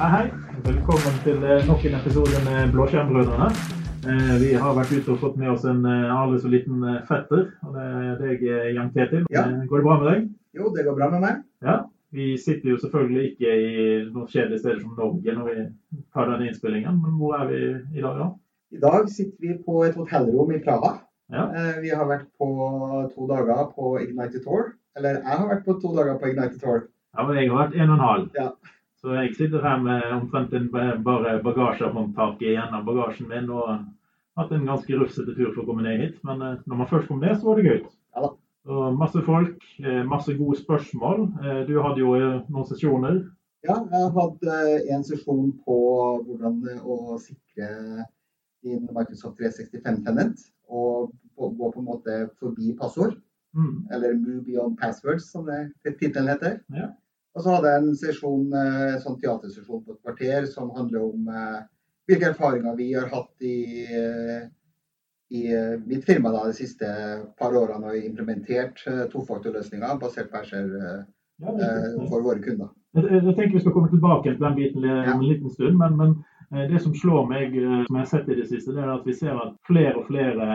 Hei, hei. Velkommen til eh, nok en episode med Blåskjermbrødrene. Eh, Vi har vært ute og fått med oss en eh, aldri så liten fetter. og Det er deg, Jan Ketil. Ja. Går det bra med deg? Jo, det går bra med meg. Ja. Vi sitter jo selvfølgelig ikke i noen kjedelige steder som Norge når vi tar denne innspillingen, men hvor er vi i dag, da? I dag sitter vi på et hotellrom i Praha. Ja. Vi har vært på to dager på Ignited Tour. Eller jeg har vært på to dager på Ignited Tour. Ja, men jeg har vært en og en halv. Ja. Så jeg sitter her med omtrent en bare bagasjehåndtak igjen av bagasjen min og hatt en ganske rufsete tur for å komme ned hit. Men eh, når man først kom ned, så var det gøy. Ja da. Og masse folk, eh, masse gode spørsmål. Eh, Du hadde jo noen sesjoner. Ja, jeg har hatt en sesjon på hvordan å sikre din Microsoft 365 tenant. Og gå gå på en måte forbi passord. Mm. Eller move beyond passwords, som det tittelen heter. Ja. Og så hadde jeg en sesjon, eh, sånn teatersesjon på et kvarter som handler om eh, hvilke erfaringer vi har hatt i, eh, i mitt firma da, de siste par årene og implementert tofaktorløsninger basert på eh, Ja, for våre kunder. Jeg, jeg tenker vi skal komme tilbake til den biten Ja. om en liten stund. Men, men det som slår meg, som jeg har sett i det siste, det er at vi ser at flere og flere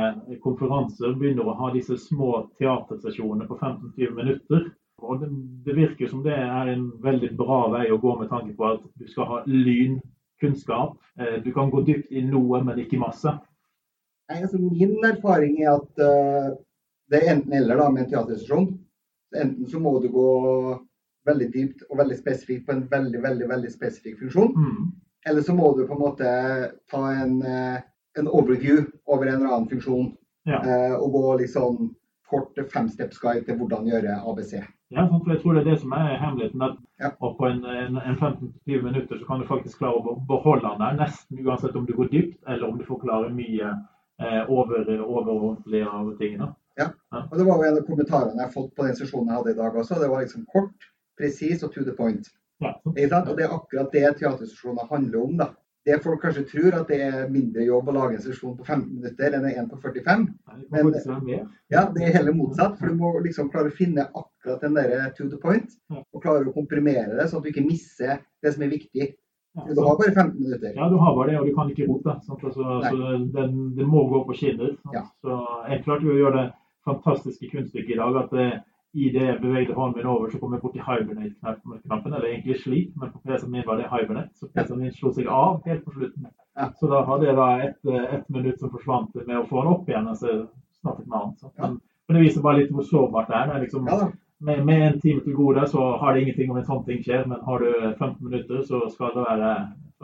konferanser begynner å ha disse små teatersesjonene på 15-20 minutter. Og det, det virker som det er en veldig bra vei å gå med tanke på at du skal ha lynkunnskap. Eh, Du kan gå dypt i noe, men ikke masse. Nei, altså min erfaring er at uh, det er enten eller da, med en teatersesjon. Enten så må du gå veldig dypt og veldig spesifikt på en veldig, veldig, veldig spesifikk funksjon. Mm. Eller så må du på en måte ta en, eh, en overview over en eller annen funksjon. Ja. Uh, Og gå litt sånn kort femsteps-guide til hvordan gjøre ABC. Ja, sant, for jeg tror det er det som er hemmeligheten. At Ja. på en, en, en 15-20 minutter så kan du faktisk klare å beholde den der, nesten uansett om du går dypt, eller om du forklarer mye eh, over, overordentlig av tingene. Ja. Og Det var jo en av kommentarene jeg har fått på den sesjonen jeg hadde i dag også. Det var liksom kort, presis og to the point. Ja. Og Det er akkurat det teatersesjoner handler om. da. Det folk kanskje tror, at det er mindre jobb å lage en sesjon på 15 minutter enn en på 45. Nei, Det Men-. Ja, Det er heller motsatt. For du må liksom klare å finne akkurat den der to the point. Og klare å komprimere det, sånn at du ikke misser det som er viktig. Ja, Du har bare 15 minutter. Ja, du har bare det, og du kan ikke rote. Altså, Nei. så den, det må gå på skinner. sant? Ja. Så jeg klarte jo å gjøre det fantastiske kunststykket i dag at eh, i det jeg bevegde hånden min over, så kom jeg borti hibernate-knappen. Eller egentlig sleep, men på PC-en min var det hibernate. Så PC-en min slo seg av helt på slutten. Så da hadde jeg da ett et minutt som forsvant med å få den opp igjen. Så snakket med han. Men, men det viser bare litt hvor sårbart det er. Det er liksom, med, med en time til gode så har det ingenting om en sånn ting skjer, men har du 15 minutter, så skal det være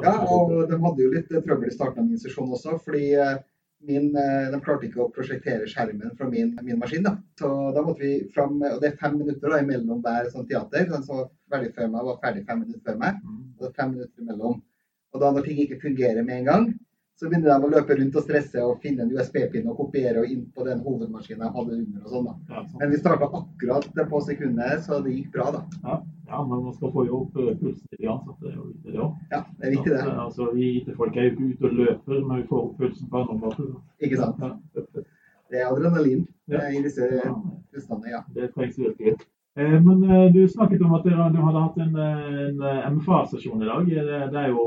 Ja, og de hadde jo litt trøbbel i starten av min sesjon også, fordi eh, min, eh, de klarte ikke å prosjektere skjermen fra min, min maskin. da. Så da måtte vi fram, og det er fem minutter da, imellom hver sånn teater. Den som var ferdig før meg, var ferdig fem minutter før meg. Mm. Og det er fem minutter imellom. Og da når ting ikke fungerer med en gang, så begynner de å løpe rundt og stresse og finne en USB-pinne og kopiere og inn på den hovedmaskinen jeg hadde under. og sånn da. Sant. Men vi starta akkurat på sekundet, så det gikk bra, da. Ja, ja, men man skal få jo opp eh, pulsen til de ansatte. det er jo viktig det òg. Ja, det er viktig, det. Altså, vi IT-folk er jo ikke ute og løper, men vi får opp pulsen på andre måter. Ikke sant? Ja, Det er adrenalin Ja. eh, i disse tilstandene, ja. det trengs virkelig. Eh, Men du snakket om at du hadde hatt en, en MFA-sesjon i dag. Det, det er jo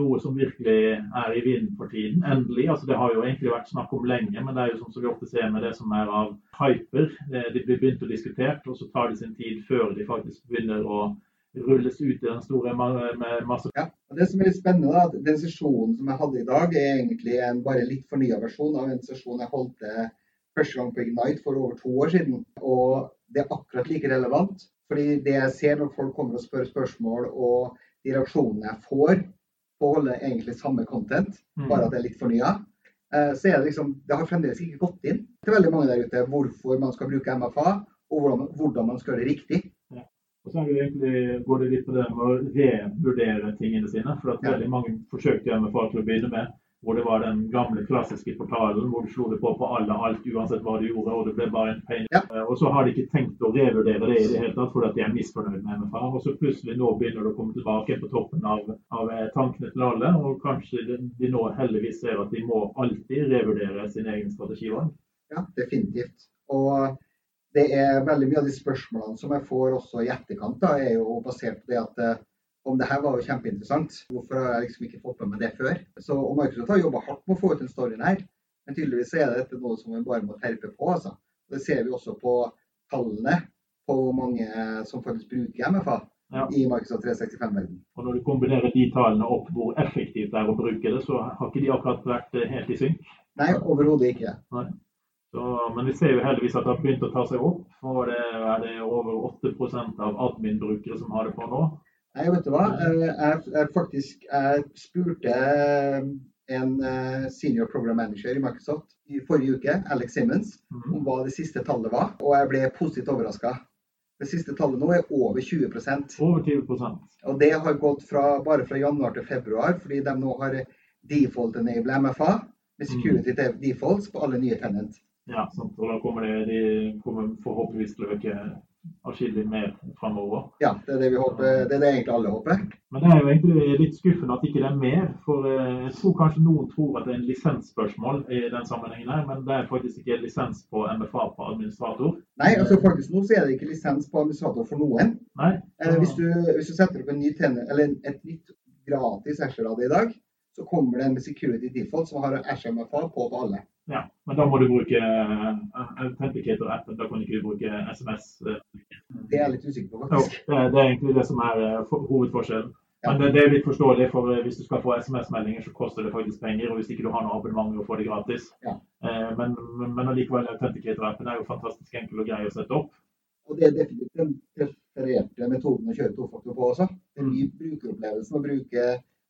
noe som virkelig er i vinden for tiden. Endelig. altså Det har jo egentlig vært snakk om lenge, men det er jo sånn som vi ofte ser med det som er av hyper. De blir begynt å diskutert, og så tar det sin tid før de faktisk begynner å rulles ut i den store masse ja. Og det som er litt spennende, da, at den sesjonen som jeg hadde i dag, er egentlig en bare litt fornya versjon av en sesjon jeg holdt eh, første gang på Ignite for over to år siden. Og det er akkurat like relevant. Fordi det jeg ser når folk kommer og spør spørsmål, og de reaksjonene jeg får på å holde egentlig samme content, Mm. bare at det er litt fornya, eh, så er det liksom Det har fremdeles ikke gått inn til veldig mange der ute hvorfor man skal bruke MFA, og hvordan, hvordan man skal gjøre det riktig. Og så er det egentlig, går det litt på det med å revurdere tingene sine. For at Ja. veldig mange forsøkte MFA til å begynne med. Hvor det var den gamle klassiske portalen hvor du slo det på på alle alt uansett hva du gjorde. Og det ble bare en pain. Ja. Eh, Og så har de ikke tenkt å revurdere det i det hele tatt fordi at de er misfornøyd med MFA. Og så plutselig nå begynner det å komme tilbake på toppen av, av eh, tankene til alle. Og kanskje de, de nå heldigvis ser at de må alltid revurdere sin egen strategivalg. Ja, definitivt. Og det er veldig mye av de spørsmålene som jeg får også i etterkant, da, er jo basert på det at eh, om det her var jo kjempeinteressant. Hvorfor har jeg liksom ikke fått med meg det før? Så, og Microsoft har jobba hardt med å få ut den storyen her, men tydeligvis er dette noe som vi bare må terpe på. altså. Det ser vi også på tallene på hvor mange som faktisk bruker MFA Ja. i Microsoft 365-verden. Og når du kombinerer de tallene opp hvor effektivt det er å bruke det, så har ikke de akkurat vært eh, helt i synk. Nei, overhodet ikke. Så, men vi ser jo heldigvis at det har begynt å ta seg opp. Og det er det over 8 av admin-brukere som har det på nå. Nei, vet du hva. Eh, Jeg, jeg faktisk jeg spurte en eh, senior program manager i Microsoft i forrige uke, Alex Simmons, Mhm. om hva det siste tallet var, og jeg ble positivt overraska. Det siste tallet nå er over 20% Over 20% og det har gått fra, bare fra januar til februar, fordi de nå har default enable MFA med security defaults på alle nye tenant. Ja, sant? og da kommer det, de kommer forhåpentligvis til å øke atskillig mer framover. Ja, det er det vi håper. Det er det egentlig alle håper. Men det er jo egentlig litt skuffende at ikke det er mer. For eh, jeg tror kanskje noen tror at det er en lisensspørsmål i den sammenhengen her, men det er faktisk ikke lisens på MFA på administrator. Nei, altså faktisk nå så er det ikke lisens på administrator for noen. Nei. Eh, hvis, du, hvis du setter opp en ny eller et nytt gratis Azure-rad i dag, så kommer det en security default som har SMFA MFA på på alle. Ja, men da må du bruke eh, Authenticator-appen. Da kan du ikke bruke SMS. eh. Det er jeg litt usikker på, faktisk. det, er- det er egentlig det som er eh, hovedforskjellen. Ja. Men det, er litt forståelig, for hvis du skal få SMS-meldinger, så koster det faktisk penger. Og hvis ikke du har noe abonnement, å får det gratis. Ja. Men, men, allikevel, Authenticator-appen er jo fantastisk enkel og grei å sette opp. Og det er definitivt den prefererte metoden å kjøre tofaktor på også. Den nye brukeropplevelsen å bruke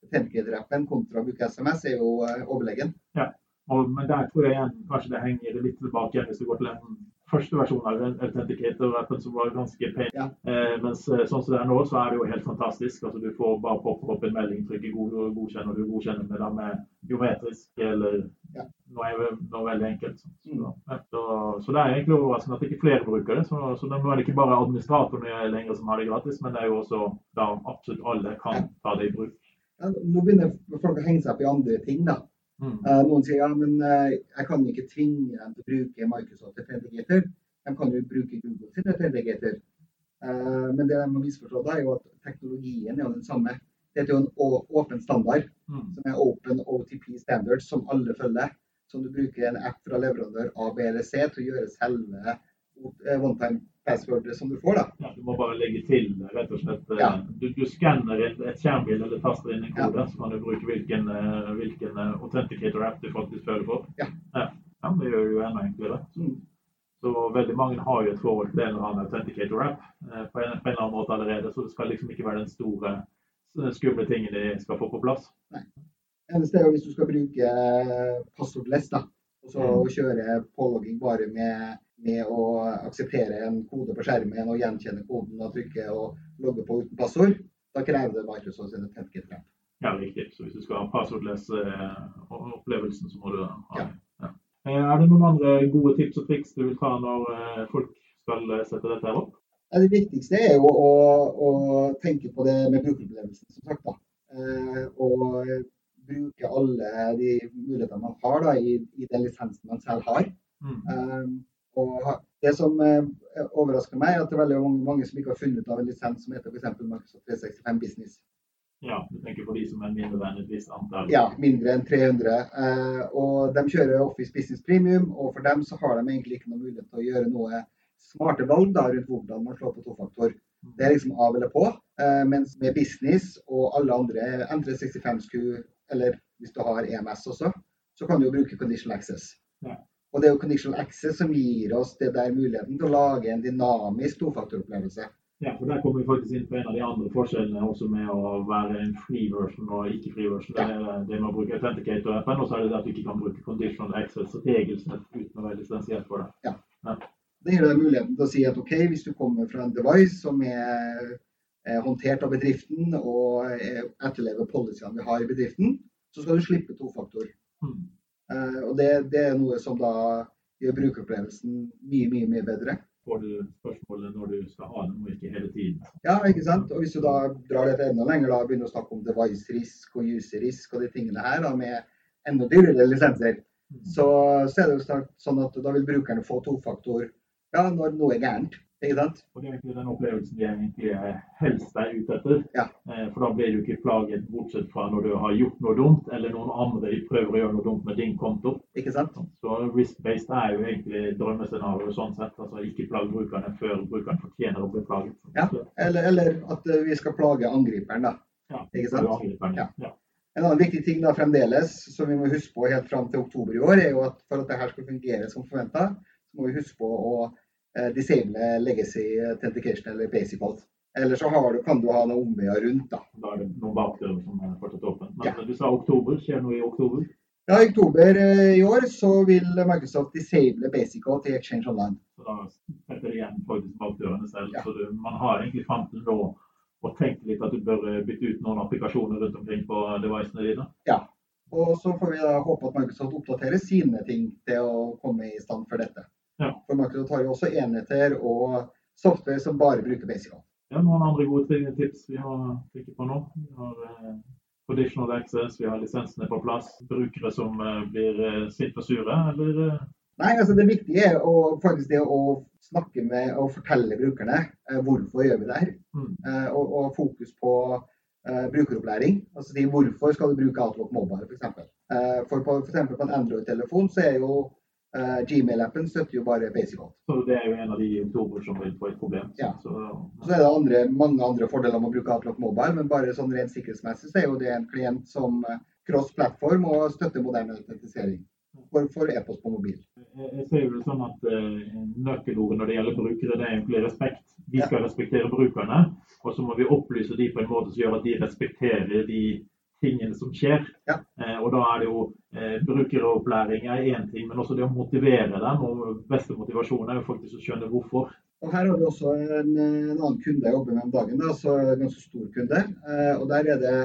Authenticator-appen kontra å bruke SMS er jo overlegen. Ja, Og, men der tror jeg igjen kanskje det henger litt tilbake igjen hvis du går til den første versjonen av Authenticator-appen som var ganske pen. Ja. Eh, mens eh, sånn som det er nå, så er det jo helt fantastisk. Altså, du får bare poppe opp en melding, trykke god, godkjenn, og du godkjenner med, det med biometrisk eller Ja. noe, er- noe veldig enkelt. Så, Mm. så, så det er egentlig overraskende at ikke flere bruker det. Så, så nå er det ikke bare administratorene lenger som har det gratis, men det er jo også da absolutt alle kan ta det i bruk. Nå begynner folk å henge seg opp i andre ting, da. Mm. Eh, noen sier ja, men eh, jeg kan ikke tvinge dem til å bruke Microsoft Authenticator. De kan jo bruke Google sin Authenticator. Eh, men det de må misforstå da, er jo at teknologien er jo den samme. Dette er jo en åpen standard, Mm. som er Open OTP Standard, som alle følger. Som du bruker en app fra leverandør A, B eller C til å gjøre selve one time password som du får. da. Ja, du må bare legge til rett og slett. eh, Ja. Du, du skanner et, et skjermbilde eller taster inn en Ja. så kan du bruke hvilken, eh, hvilken eh, authenticator-app du faktisk føler for. Ja. ja. Ja, Det gjør jo enda enklere. Mm. Så veldig mange har jo et forhold til en eller annen authenticator-app eh, på, en, på en eller annen måte allerede, så det skal liksom ikke være den store skumle tingen de skal få på plass. Nei. Eneste er jo hvis du skal bruke eh, passordless, da. Og så Mm. kjøre pålogging bare med, med å akseptere en kode på skjermen og gjenkjenne koden og trykke og logge på uten passord. Da krever det Microsoft sin Authenticator-app. Ja, riktig. Så hvis du skal ha passordless eh, så må du ha Ja. Ja. Eh, Er det noen andre gode tips og triks du vil ta når eh, folk skal sette dette her opp? Ja, det viktigste er jo å, å tenke på det med brukeropplevelsen, som sagt. da. Eh, og bruke alle de mulighetene man har da, i, i den lisensen man selv har. Mm. Um, og det som eh, overrasker meg, er at det er veldig mange, mange som ikke har funnet av en lisens som heter f.eks. Microsoft 365 Business. Ja, du tenker på de som er mindre enn et visst antall. Ja, mindre enn 300. Eh, og de kjører Office Business Premium, og for dem så har de egentlig ikke noen mulighet til å gjøre noe smarte valg da, rundt hvordan man slår på tofaktor. Det er liksom av eller på. Eh, mens med business og alle andre M365-SKU, eller hvis du har EMS også, så kan du jo bruke conditional access. Ja. Og det er jo conditional access som gir oss det der muligheten til å lage en dynamisk tofaktoropplevelse. Ja, for Der kommer vi faktisk inn på en av de andre forskjellene også med å være en free version og ikke free version. Det er det med å bruke Authenticator-appen, og så er det det at du ikke kan bruke conditional access regelsett uten å være lisensiert for det. Ja, Det gir deg muligheten til å si at ok, hvis du kommer fra en device som er, er håndtert av bedriften og er, etterlever policyene vi har i bedriften, så skal du slippe tofaktor. Mm. Eh, og det, det er noe som da gjør brukeropplevelsen mye, mye, mye bedre. Får du spørsmålet når du skal ha den, og ikke hele tiden. Ja, ikke sant? Og hvis du da drar dette enda lenger, da begynner å snakke om device-risk og user-risk og de tingene her, da med enda dyrere lisenser, Mm. så, så er det jo snart sånn at da vil brukerne få tofaktor Ja, når noe er gærent. Ikke sant? Og Det er egentlig den opplevelsen vi egentlig helst er ute etter. Ja. Eh, For da blir du ikke plaget, bortsett fra når du har gjort noe dumt, eller noen andre prøver å gjøre noe dumt med din konto. Ikke sant? Så risk-based er jo egentlig drømmescenarioet sånn sett. Altså ikke plage brukerne før brukeren fortjener å bli plaget. Ja. Eller, eller at eh, vi skal plage angriperen, da. ja. Ikke sant? Angriperen, Ja. ja. En annen viktig ting da fremdeles, som vi må huske på helt fram til oktober i år, er jo at for at dette skal fungere som forventa, må vi huske på å eh, disable legacy authentication eller basic vault. Eller så har du, kan du ha noe omveier rundt, da. Da er det noen bakdører som er fortsatt åpne. Men Ja. du sa oktober. Skjer noe i oktober? Ja, I oktober eh, i år så vil Microsoft disable basic vault i Exchange Online. Så da setter igjen faktisk bakdørene selv. Ja. Så du, man har egentlig fram til nå og tenkt litt at du bør eh, bytte ut noen applikasjoner rundt omkring på devicene dine. Ja. Og så får vi da håpe at Microsoft oppdaterer sine ting til å komme i stand for dette. Ja. For Microsoft har jo også enheter og software som bare bruker basic vault. Ja, noen andre gode ting- tips vi har tenkt på nå. Vi har eh, conditional access, vi har lisensene på plass. Brukere som eh, blir eh, sint og sure, eller eh, Nei, altså Det viktige er å, faktisk det å snakke med og fortelle brukerne eh, hvorfor gjør vi det her. mm, Eh, og, og fokus på eh, brukeropplæring. Altså si hvorfor skal du bruke Outlook Mobile f.eks. Eh, for på, for på en Android-telefon så er jo eh, Gmail-appen støtter jo bare basic. Så det er jo en av de oktober som vil få et problem. Ja. Så, Så er det andre, mange andre fordeler med å bruke Outlook Mobile, men bare sånn rent sikkerhetsmessig så er jo det en klient som eh, cross-plattform og støtter moderne autentisering for, for e-post på mobil. Jeg ser jo det sånn at uh, Nøkkelordet når det gjelder brukere, det er egentlig respekt. Vi Ja. skal respektere brukerne, og så må vi opplyse de på en måte som gjør at de respekterer de tingene som skjer. Ja. Eh, og da er det jo eh, Brukeropplæring er én ting, men også det å motivere dem. Og beste motivasjon er jo faktisk å skjønne hvorfor. Og Her har vi også en, en annen kunde jeg jobber med om dagen, da, så en ganske stor kunde. Eh, og der, er det,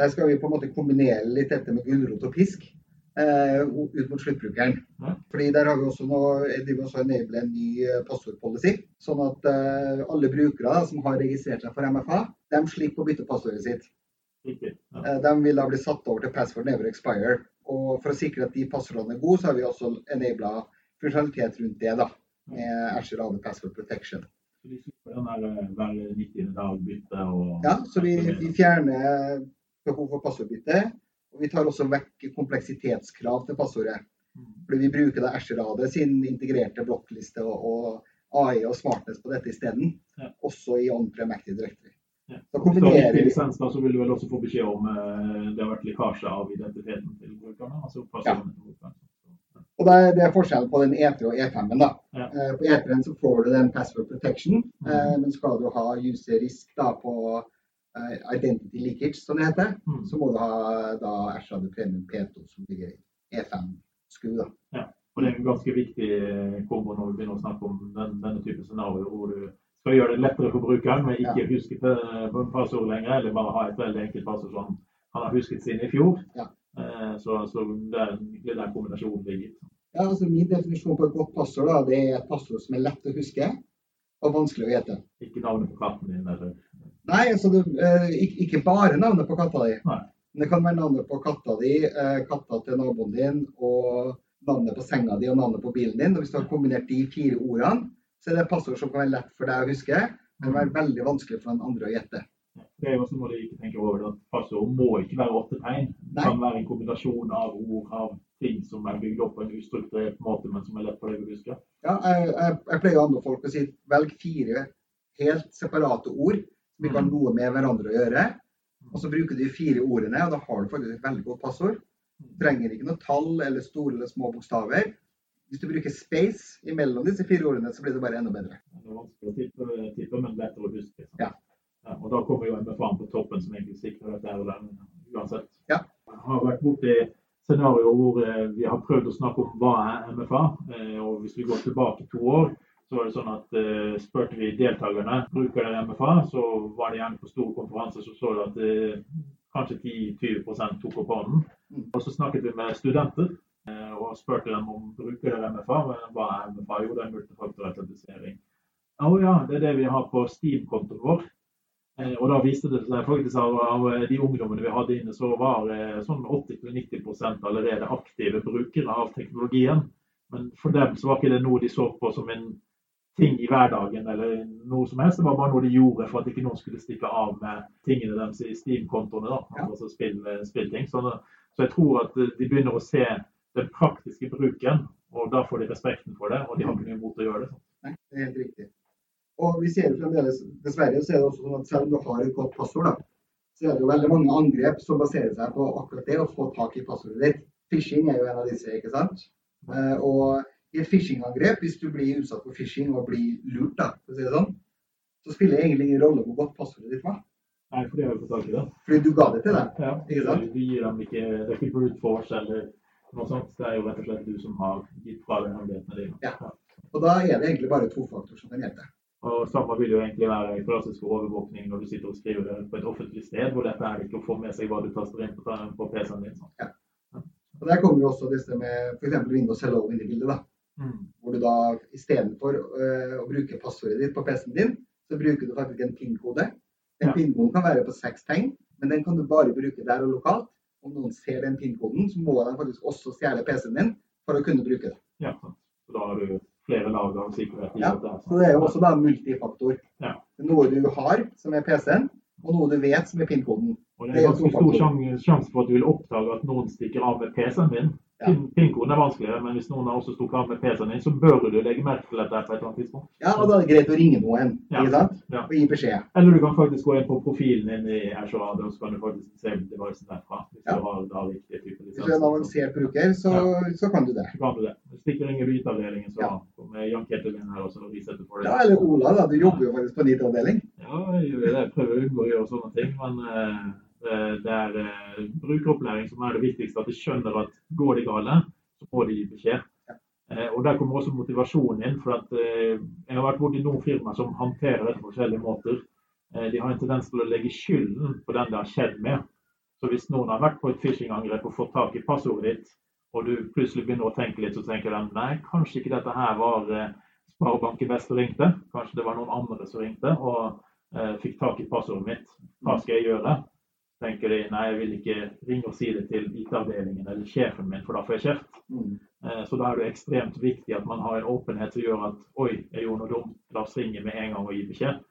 der skal vi på en måte kombinere litt dette med gulrot og pisk eh, ut mot sluttbrukeren. Ja. Fordi Der har vi også nå, de vil også enable en ny passordpolicy. Sånn at eh, alle brukere da, som har registrert seg for MFA, de slipper å bytte passordet sitt. Riktig. Ja. Eh, De vil da bli satt over til password never expire. Og For å sikre at de passordene er gode, så har vi også enabla funksjonalitet rundt det. da, Med Azure AD Password Protection. Så de slipper den der eh, hver 90. dag bytte og Ja, så vi, vi fjerner behov for passordbytte. Og vi tar også vekk kompleksitetskrav til passordet. Mm. Fordi vi bruker da Azure AD sin integrerte blokkliste og, og AI og smartness på dette isteden. Ja. Også i on-prem Active Directory. Ja. Da kombinerer vi da, så vil du vel også få beskjed om eh, det har vært lekkasje av identiteten til brukerne. altså brukeren. Og det er, det er forskjellen på den E3 og E5-en. da. Ja. Eh, På E3-en så får du den password protection, mm. eh, men skal du ha user risk da på eh, identity leakage, som det heter, Mm. så må du ha da Azure AD Premium P2 som ligger i E5-SKU. da. Ja. Og det er en ganske viktig eh, kombo når vi begynner å snakke om den, denne type scenarioer hvor du skal gjøre det lettere for brukeren med ikke huske til passord lenger, eller bare ha et veldig enkelt passord som han har husket siden i fjor. Ja. Eh, Så, så det er der kombinasjonen ligger. Ja, altså Min definisjon på et godt passord da, det er et passord som er lett å huske og vanskelig å gjette. Ikke navnet på katten din eller Nei, altså det, eh, ikke, bare navnet på katta di. Nei. Men det kan være navnet på katta di, eh, katta til naboen din og navnet på senga di og navnet på bilen din. Og Hvis du har kombinert de fire ordene, så er det et passord som kan være lett for deg å huske, men være veldig vanskelig for den andre å gjette. Det er jo også noe de ikke tenker over, at passord må ikke være åtte tegn. Det kan være en kombinasjon av ord, av ting som er bygd opp på en ustrukturert måte, men som er lett for deg å huske. Ja, jeg, jeg, jeg pleier å anbefale folk å si velg fire helt separate ord som ikke har noe med hverandre å gjøre. Og så bruker du de fire ordene, og da har du faktisk et veldig godt passord. Du trenger ikke noe tall eller store eller små bokstaver. Hvis du bruker space imellom disse fire ordene, så blir det bare enda bedre. Det er vanskelig å tippe, men lettere å huske. Ja. Ja, og da kommer jo MFA på toppen, som egentlig sikrer dette her uansett. Ja. Jeg har vært borti scenarioer hvor eh, vi har prøvd å snakke om hva er MFA. eh, Og hvis vi går tilbake to år, så var det sånn at eh, spurte vi deltakerne bruker dere MFA, så var det gjerne på store konferanser så så du at eh, kanskje 10-20 tok opp hånden. Mm. Og så snakket vi med studenter og spurte dem om bruker dere MFA. Hva er MFA? Jo, det er multifaktorautentisering. Å ja, det er det vi har på Steam-kontoen vår. Eh, Og da viste det seg faktisk av, av de ungdommene vi hadde inne, så var eh, sånn 80-90% allerede aktive brukere av teknologien. Men for dem så var ikke det noe de så på som en ting i hverdagen eller noe som helst. Det var bare noe de gjorde for at ikke noen skulle stikke av med tingene deres i Steam-kontoene. da, Ja. altså spill, spillting. Så, så jeg tror at de begynner å se den praktiske bruken, og da får de respekten for det, og de har ikke noe imot å gjøre det. Nei, det er helt riktig. Og vi ser jo fremdeles, dessverre, så er det også sånn at selv om du har et godt passord, da, så er det jo veldig mange angrep som baserer seg på akkurat det å få tak i passordet ditt. Phishing er jo en av disse, ikke sant. Eh, og i et phishing-angrep, hvis du blir utsatt for phishing og blir lurt, da, for å si det sånn, så spiller det egentlig ingen rolle hvor godt passordet ditt var. Nei, for de har jo fått tak i det. Fordi du ga det til dem. Ja, Ikke sant? Du gir dem ikke, det er ikke brute force eller noe sånt. Det er jo rett og slett du som har gitt fra deg hemmelighetene dine. Ja. Og da er det egentlig bare to faktorer som kan hjelpe. Og samme vil jo egentlig være i klassisk overvåkning når du sitter og skriver det på et offentlig sted, hvor dette er ikke å få med seg hva du taster inn på, på PC-en din. Ja. Og Der kommer jo også disse med f.eks. Windows Hello inn i bildet. da. Mm. Hvor du da istedenfor uh, å bruke passordet ditt på PC-en din, så bruker du faktisk en PIN-kode. En Ja. PIN-kode kan være på seks tegn, men den kan du bare bruke der og lokalt. Om noen ser den PIN-koden, så må de faktisk også stjele PC-en din for å kunne bruke det. Ja. Så da har du flere lag av sikkerhet. Ja, dette her, Så det er jo også da multifaktor. Ja. Noe du har, som er PC-en, og noe du vet, som er PIN-koden. Og det Det er ganske stor sjanse for at du vil oppdage at noen stikker av med PC-en din. Ja. Pin- PIN-koden er vanskeligere, men hvis noen har også stukket av med PC-en din, så bør du legge merke til dette på et eller annet tidspunkt. Ja, og da er det greit å ringe noen, Ja. Ja. Og gi beskjed. Eller du kan faktisk gå inn på profilen din i Azure og så kan du faktisk se devicen derfra. Hvis Ja. du har da riktig type Hvis du er en avansert bruker, så, så kan du det. Så kan du det. Hvis du ikke ringer du IT-avdelingen, så Ja. kommer Jan Ketil inn her også, og resetter for det. Ja, eller Ola, da. Du jobber jo faktisk på NIT-avdeling. Ja, jeg. Jeg prøver å unngå å gjøre sånne ting, men eh, det, det er eh, brukeropplæring som er det viktigste. At de skjønner at går det gale, så må de gi beskjed. Eh, og Der kommer også motivasjonen inn. for at eh, Jeg har vært borti noen firmaer som håndterer dette på forskjellige måter. Eh, de har en tendens til å legge skylden på den det har skjedd med. Så hvis noen har vært på et phishing-angrep og fått tak i passordet ditt, og du plutselig begynner å tenke litt, så tenker de nei, kanskje ikke dette her var eh, Sparebanken Vest som ringte. Kanskje det var noen andre som ringte og eh, fikk tak i passordet mitt. Hva skal jeg gjøre? Tenker de nei, jeg vil ikke ringe og si det til IT-avdelingen eller sjefen min, for da får jeg kjeft. Mm. Eh, Så da er det ekstremt viktig at man har en åpenhet som gjør at oi, jeg gjorde noe dumt, la oss ringe med en gang og gi beskjed.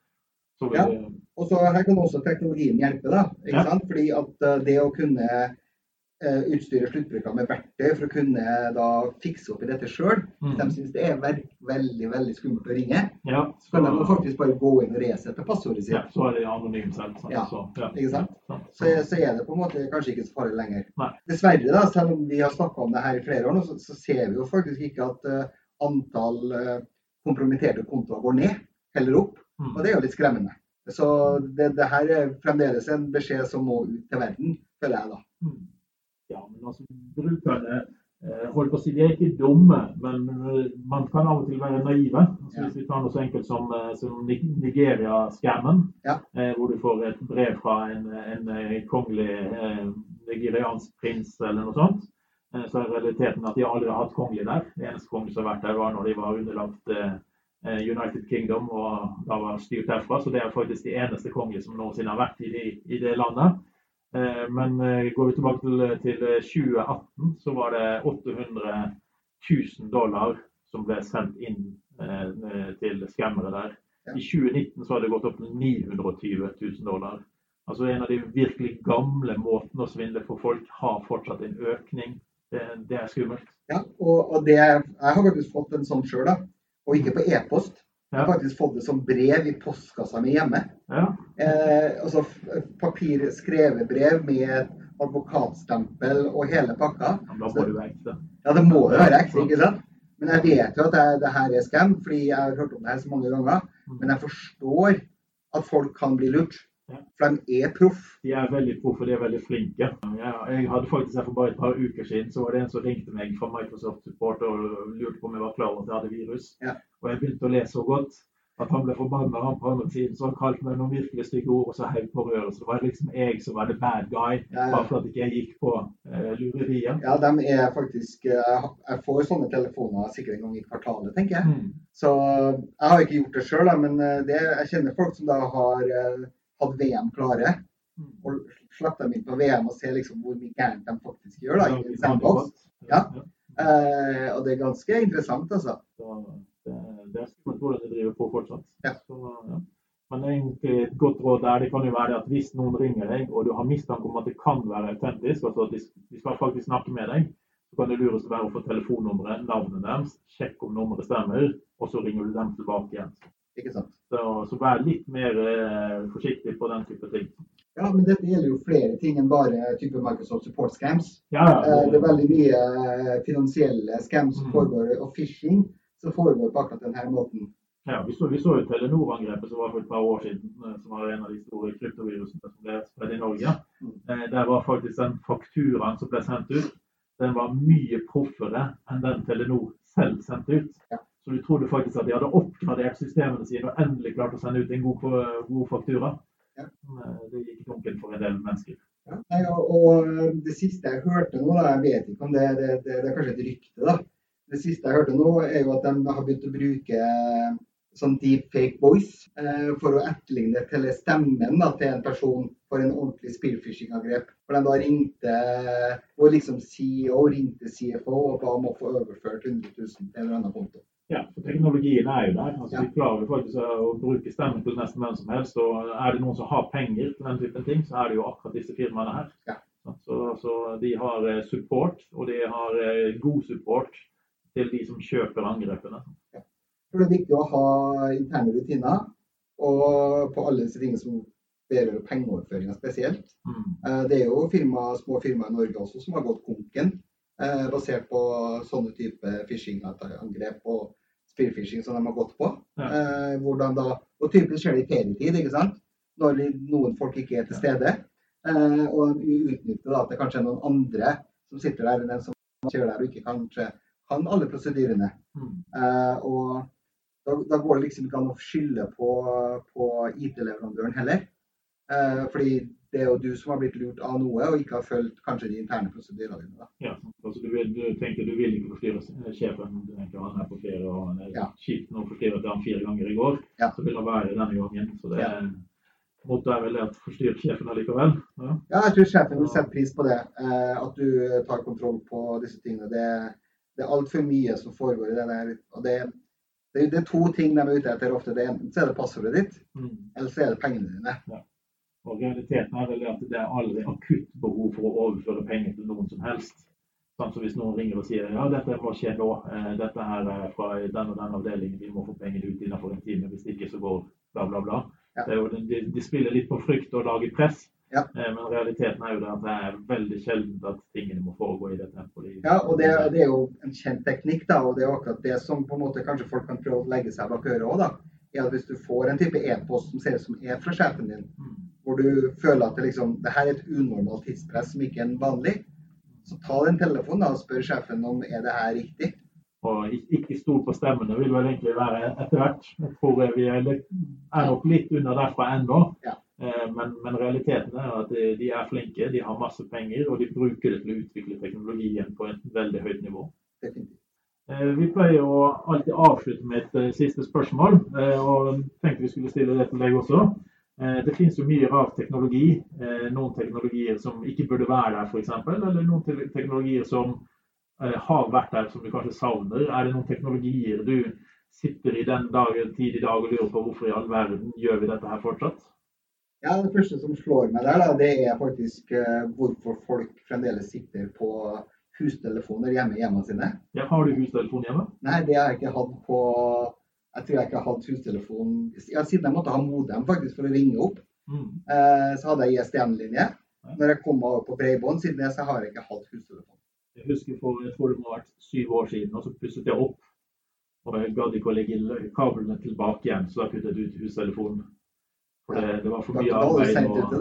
Ja. Og så her kan også teknologien hjelpe, da. Ikke Ja. sant? Fordi at eh, det å kunne utstyre sluttbrukere med verktøy for å kunne da fikse opp i dette sjøl, hvis de Mm. syns det er veldig veldig skummelt å ringe, Ja, så kan de faktisk bare gå inn og resette passordet sitt. ja, så er det anonym selv. sant? Ja, Så, ja. ikke? Sant. Så, så er det på en måte kanskje ikke så farlig lenger. Nei. Dessverre, da, selv om vi har snakka om det her i flere år nå, så, så ser vi jo faktisk ikke at uh, antall uh, kompromitterte kontoer går ned, heller opp. Mm. Og det er jo litt skremmende. Så det, det her er fremdeles en beskjed som må ut til verden, føler jeg da. Mm. Ja, men altså, brukerne eh, holdt på å si de er ikke dumme, men eh, man kan av og til være naive. Altså, Ja. Hvis vi tar noe så enkelt som, eh, som Nigeria-scammen, Ja. eh, hvor du får et brev fra en, en kongelig eh, nigeriansk prins eller noe sånt, eh, så er realiteten at de aldri har hatt kongelig der. Det eneste kongelig som har vært der, var når de var underlagt United Kingdom og da var styrt derfra. Så det er faktisk de eneste kongelige som noensinne har vært i, de, i det landet. Eh, Men eh, går vi tilbake til, til 2018, så var det 800 000 dollar som ble sendt inn eh, til skammere der. I 2019 så har det gått opp til 920 000 dollar. Altså En av de virkelig gamle måtene å svindle for folk har fortsatt en økning. Det, det er skummelt. Ja, og, og det, jeg har faktisk fått en sånn sjøl. Og ikke på e-post. Jeg har faktisk fått det som brev i postkassa mi hjemme. Ja. Eh, altså papir, skrevet brev med advokatstempel og hele pakka. Ja, Da må du være ekte. Ja, det må jo være ekte, ikke sant? Men jeg vet jo at det, det her er scam, fordi jeg har hørt om det her så mange ganger. Men jeg forstår at folk kan bli lurt. For de er proff. De er veldig proffe, de er veldig flinke. Jeg, hadde faktisk her For bare et par uker siden så var det en som ringte meg fra Microsoft Support og lurte på om jeg var klar over at jeg hadde virus. Ja. Og jeg begynte å le så godt at han ble forbanna. Han på andre siden så han kalte meg noen virkelig stygge ord og så heiv på røret. Så det var liksom jeg som var the bad guy, Ja, ja. bare for at ikke jeg gikk på uh, lureriet. Ja, de er faktisk eh, Jeg får sånne telefoner sikkert en gang i kvartalet, tenker jeg. Mm. Så jeg har ikke gjort det sjøl, men eh, det, jeg kjenner folk som da har hatt VM klare. Mm. Og slapp dem inn på VM og se liksom hvor mye gærent de faktisk gjør. da, i sandbox. Ja. Eh, og det er ganske interessant, altså. Så, Det, det er skummelt hvordan de driver på fortsatt. Ja. Så, ja. Men egentlig et godt råd der det kan jo være at hvis noen ringer deg og du har mistanke om at det kan være autentisk, altså at de, de skal faktisk snakke med deg, så kan det lureste være å få telefonnummeret, navnet deres, sjekke om nummeret stemmer, og så ringer du dem tilbake igjen. Ikke sant? Så, så vær litt mer eh, forsiktig på den type ting. Ja, men dette gjelder jo flere ting enn bare type Microsoft support scams. Ja, ja. Eh, Det er veldig mye eh, finansielle scams som Mm. foregår, og phishing som foregår på akkurat denne måten. Ja, vi så, vi så jo Telenor-angrepet som var for et par år siden, eh, som var en av de store kryptovirusene som ble spredd i Norge. Mm. Eh, Der var faktisk den fakturaen som ble sendt ut, den var mye proffere enn den Telenor selv sendte ut. Ja. Så du trodde faktisk at de hadde oppgradert systemene sine og endelig klart å sende ut en god, god faktura. Ja. Eh, Det gikk dunken for en del mennesker. Ja. Nei, og, og det siste jeg hørte nå, da, jeg vet ikke om det, det, det, det er kanskje et rykte, da. Det siste jeg hørte nå, er jo at de har begynt å bruke sånn deepfake voice eh, for å etterligne til stemmen da, til en person for en ordentlig spearfishing-angrep. For de da ringte og liksom CEO ringte CFO og ba om å få overført 100 000 til en eller annen konto. Ja, for teknologien er jo der. Altså, Ja. De klarer faktisk å bruke stemmen til nesten hvem som helst. Og er det noen som har penger til den typen ting, så er det jo akkurat disse firmaene her. Ja. Så, så de har eh, support, og de har eh, god support til de som kjøper angrepene. Ja. det er viktig å ha interne rutiner og på alle disse tingene som berører pengeoverføringer spesielt. Mm. Eh, Det er jo firma, små firmaer i Norge også som har gått konken, basert på sånne type phishing-angrep og spearfishing som de har gått på. Ja. Eh, hvordan da, og typisk skjer det i ferietid, ikke sant? når noen folk ikke er til stede. Eh, og de utnytter da at det kanskje er noen andre som sitter der enn den som kjører der og ikke kanskje kan alle prosedyrene. Mm. Eh, og da, da går det liksom ikke an å skylde på, på IT-leverandøren heller. Eh, fordi det er jo du som har blitt lurt av noe og ikke har fulgt kanskje de interne prosedyrene dine. Da. Ja, altså du, vil, du tenker du vil ikke forstyrre eh, sjefen. Du tenker han er på ferie og han er Ja. kjipt nå forstyrret han fire ganger i går. Ja. Så vil han være denne gangen. Så det Ja. måtte er vel at forstyrre sjefen allikevel. Ja. Ja, jeg tror sjefen vil sette pris på det. Eh, at du tar kontroll på disse tingene. Det, det er altfor mye som foregår i det der. Og det, det, det er to ting de er ute etter ofte. Det Enten så er det passordet ditt, Mm. eller så er det pengene dine. Og realiteten er vel at det er aldri akutt behov for å overføre penger til noen som helst. Sånn som hvis noen ringer og sier ja, dette må skje nå, eh, dette her er fra den og den avdelingen, vi må få pengene ut innenfor en time, hvis ikke så går bla, bla, bla. Ja. Det jo, de, de spiller litt på frykt og lager press, Ja. eh, men realiteten er jo det at det er veldig sjelden at tingene må foregå i det tempoet. Ja, og det, det er jo en kjent teknikk, da, og det er jo akkurat det som på en måte kanskje folk kan prøve å legge seg bak øret òg. Er hvis du får en type e-post som ser ut som er fra sjefen din, Mm. Hvor du føler at det liksom, det her er et unormalt tidspress som ikke er vanlig, så ta den telefonen og spør sjefen om er det her riktig. Og ikke stol på stemmene vil vel egentlig være etter hvert. Jeg tror vi er, litt, er nok litt under derfra ennå. Ja. Eh, Men, men realiteten er at de, er flinke, de har masse penger, og de bruker det til å utvikle teknologien på et veldig høyt nivå. Definitivt. Eh, Vi pleier å alltid avslutte med et eh, siste spørsmål, og tenkte vi skulle stille det til deg også. Eh, Det finnes jo mye rar teknologi. eh, Noen teknologier som ikke burde være der, f.eks. Eller noen teknologier som eh, har vært der, som du kanskje savner. Er det noen teknologier du sitter i den dagen, tid i dag og lurer på hvorfor i all verden gjør vi dette her fortsatt? Ja, Det første som slår meg der, da, det er faktisk hvorfor folk fremdeles sitter på hustelefoner hjemme i hjemmene sine. Ja, har du hustelefon hjemme? Nei, det har jeg ikke hatt på Jeg tror jeg ikke har hatt hustelefon ja, siden jeg måtte ha modem faktisk for å ringe opp. Mm. Eh, så hadde jeg ISDN-linje. Når jeg kom over på bredbånd, siden det så har jeg ikke hatt hustelefon. Jeg husker for jeg tror det må ha vært syv år siden, og så pusset jeg opp. Og jeg gadd ikke å legge kablene tilbake igjen, så da puttet jeg ut hustelefonen. For det, det var for mye arbeid. Og,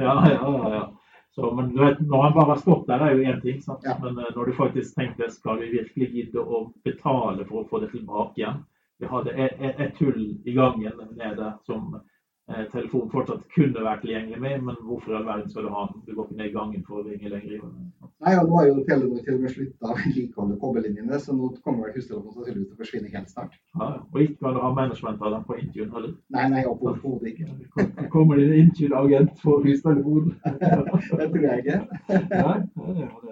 ja, ja, ja, ja. Så, men du vet, når han bare stått der, er jo én ting. Sant? Ja. Men eh, når du faktisk tenkte skal vi virkelig gidde å betale for å få det tilbake igjen Vi hadde et, tull i gangen nede som eh, telefonen fortsatt kunne vært tilgjengelig med, men hvorfor i all verden skal du ha den? Du går ikke ned i gangen for å ringe lenger. Nei, og nå har jo Telenor til og med slutta å vedlikeholde kobberlinjene, så nå kommer vel hustelefonen sannsynligvis til å forsvinne helt snart. Ja, og ikke kan du ha management av dem på Intune eller? Nei, nei, overhodet ikke. Kom- Kommer det en Intune-agent for hustelefonen? Det tror jeg ikke. Nei, det, det,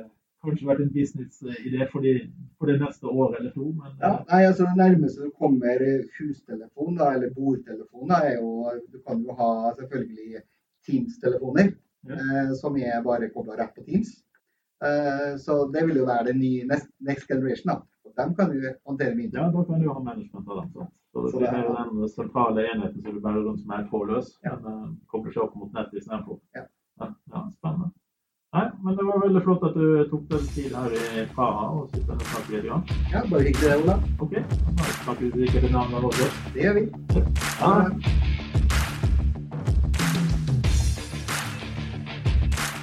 kanskje vært en businessidé for, de, for det neste år eller to. Men, Ja, nei, altså Det nærmeste du kommer hustelefon da, eller bordtelefon, da, er jo Du kan jo ha selvfølgelig Teams-telefoner, Ja. eh, som er bare kobla rett på Teams. Eh, så det vil jo være det nye next, next generation. da. Og dem kan du håndtere mye. ja, da kan du ha management av dem. Så. Så det blir er- mer den sentrale enheten som du bærer rundt som er trådløs. Ja. Men uh, kobler seg opp mot nettet istedenfor. Ja. Ja, ja, spennende. Nei, men det var veldig flott at du tok deg tid her i Praha og sitter og snakker litt. Grann. Ja, Bare hyggelig det, Ola. OK, da snakkes vi sikkert i navnet også. Det gjør vi. Ja.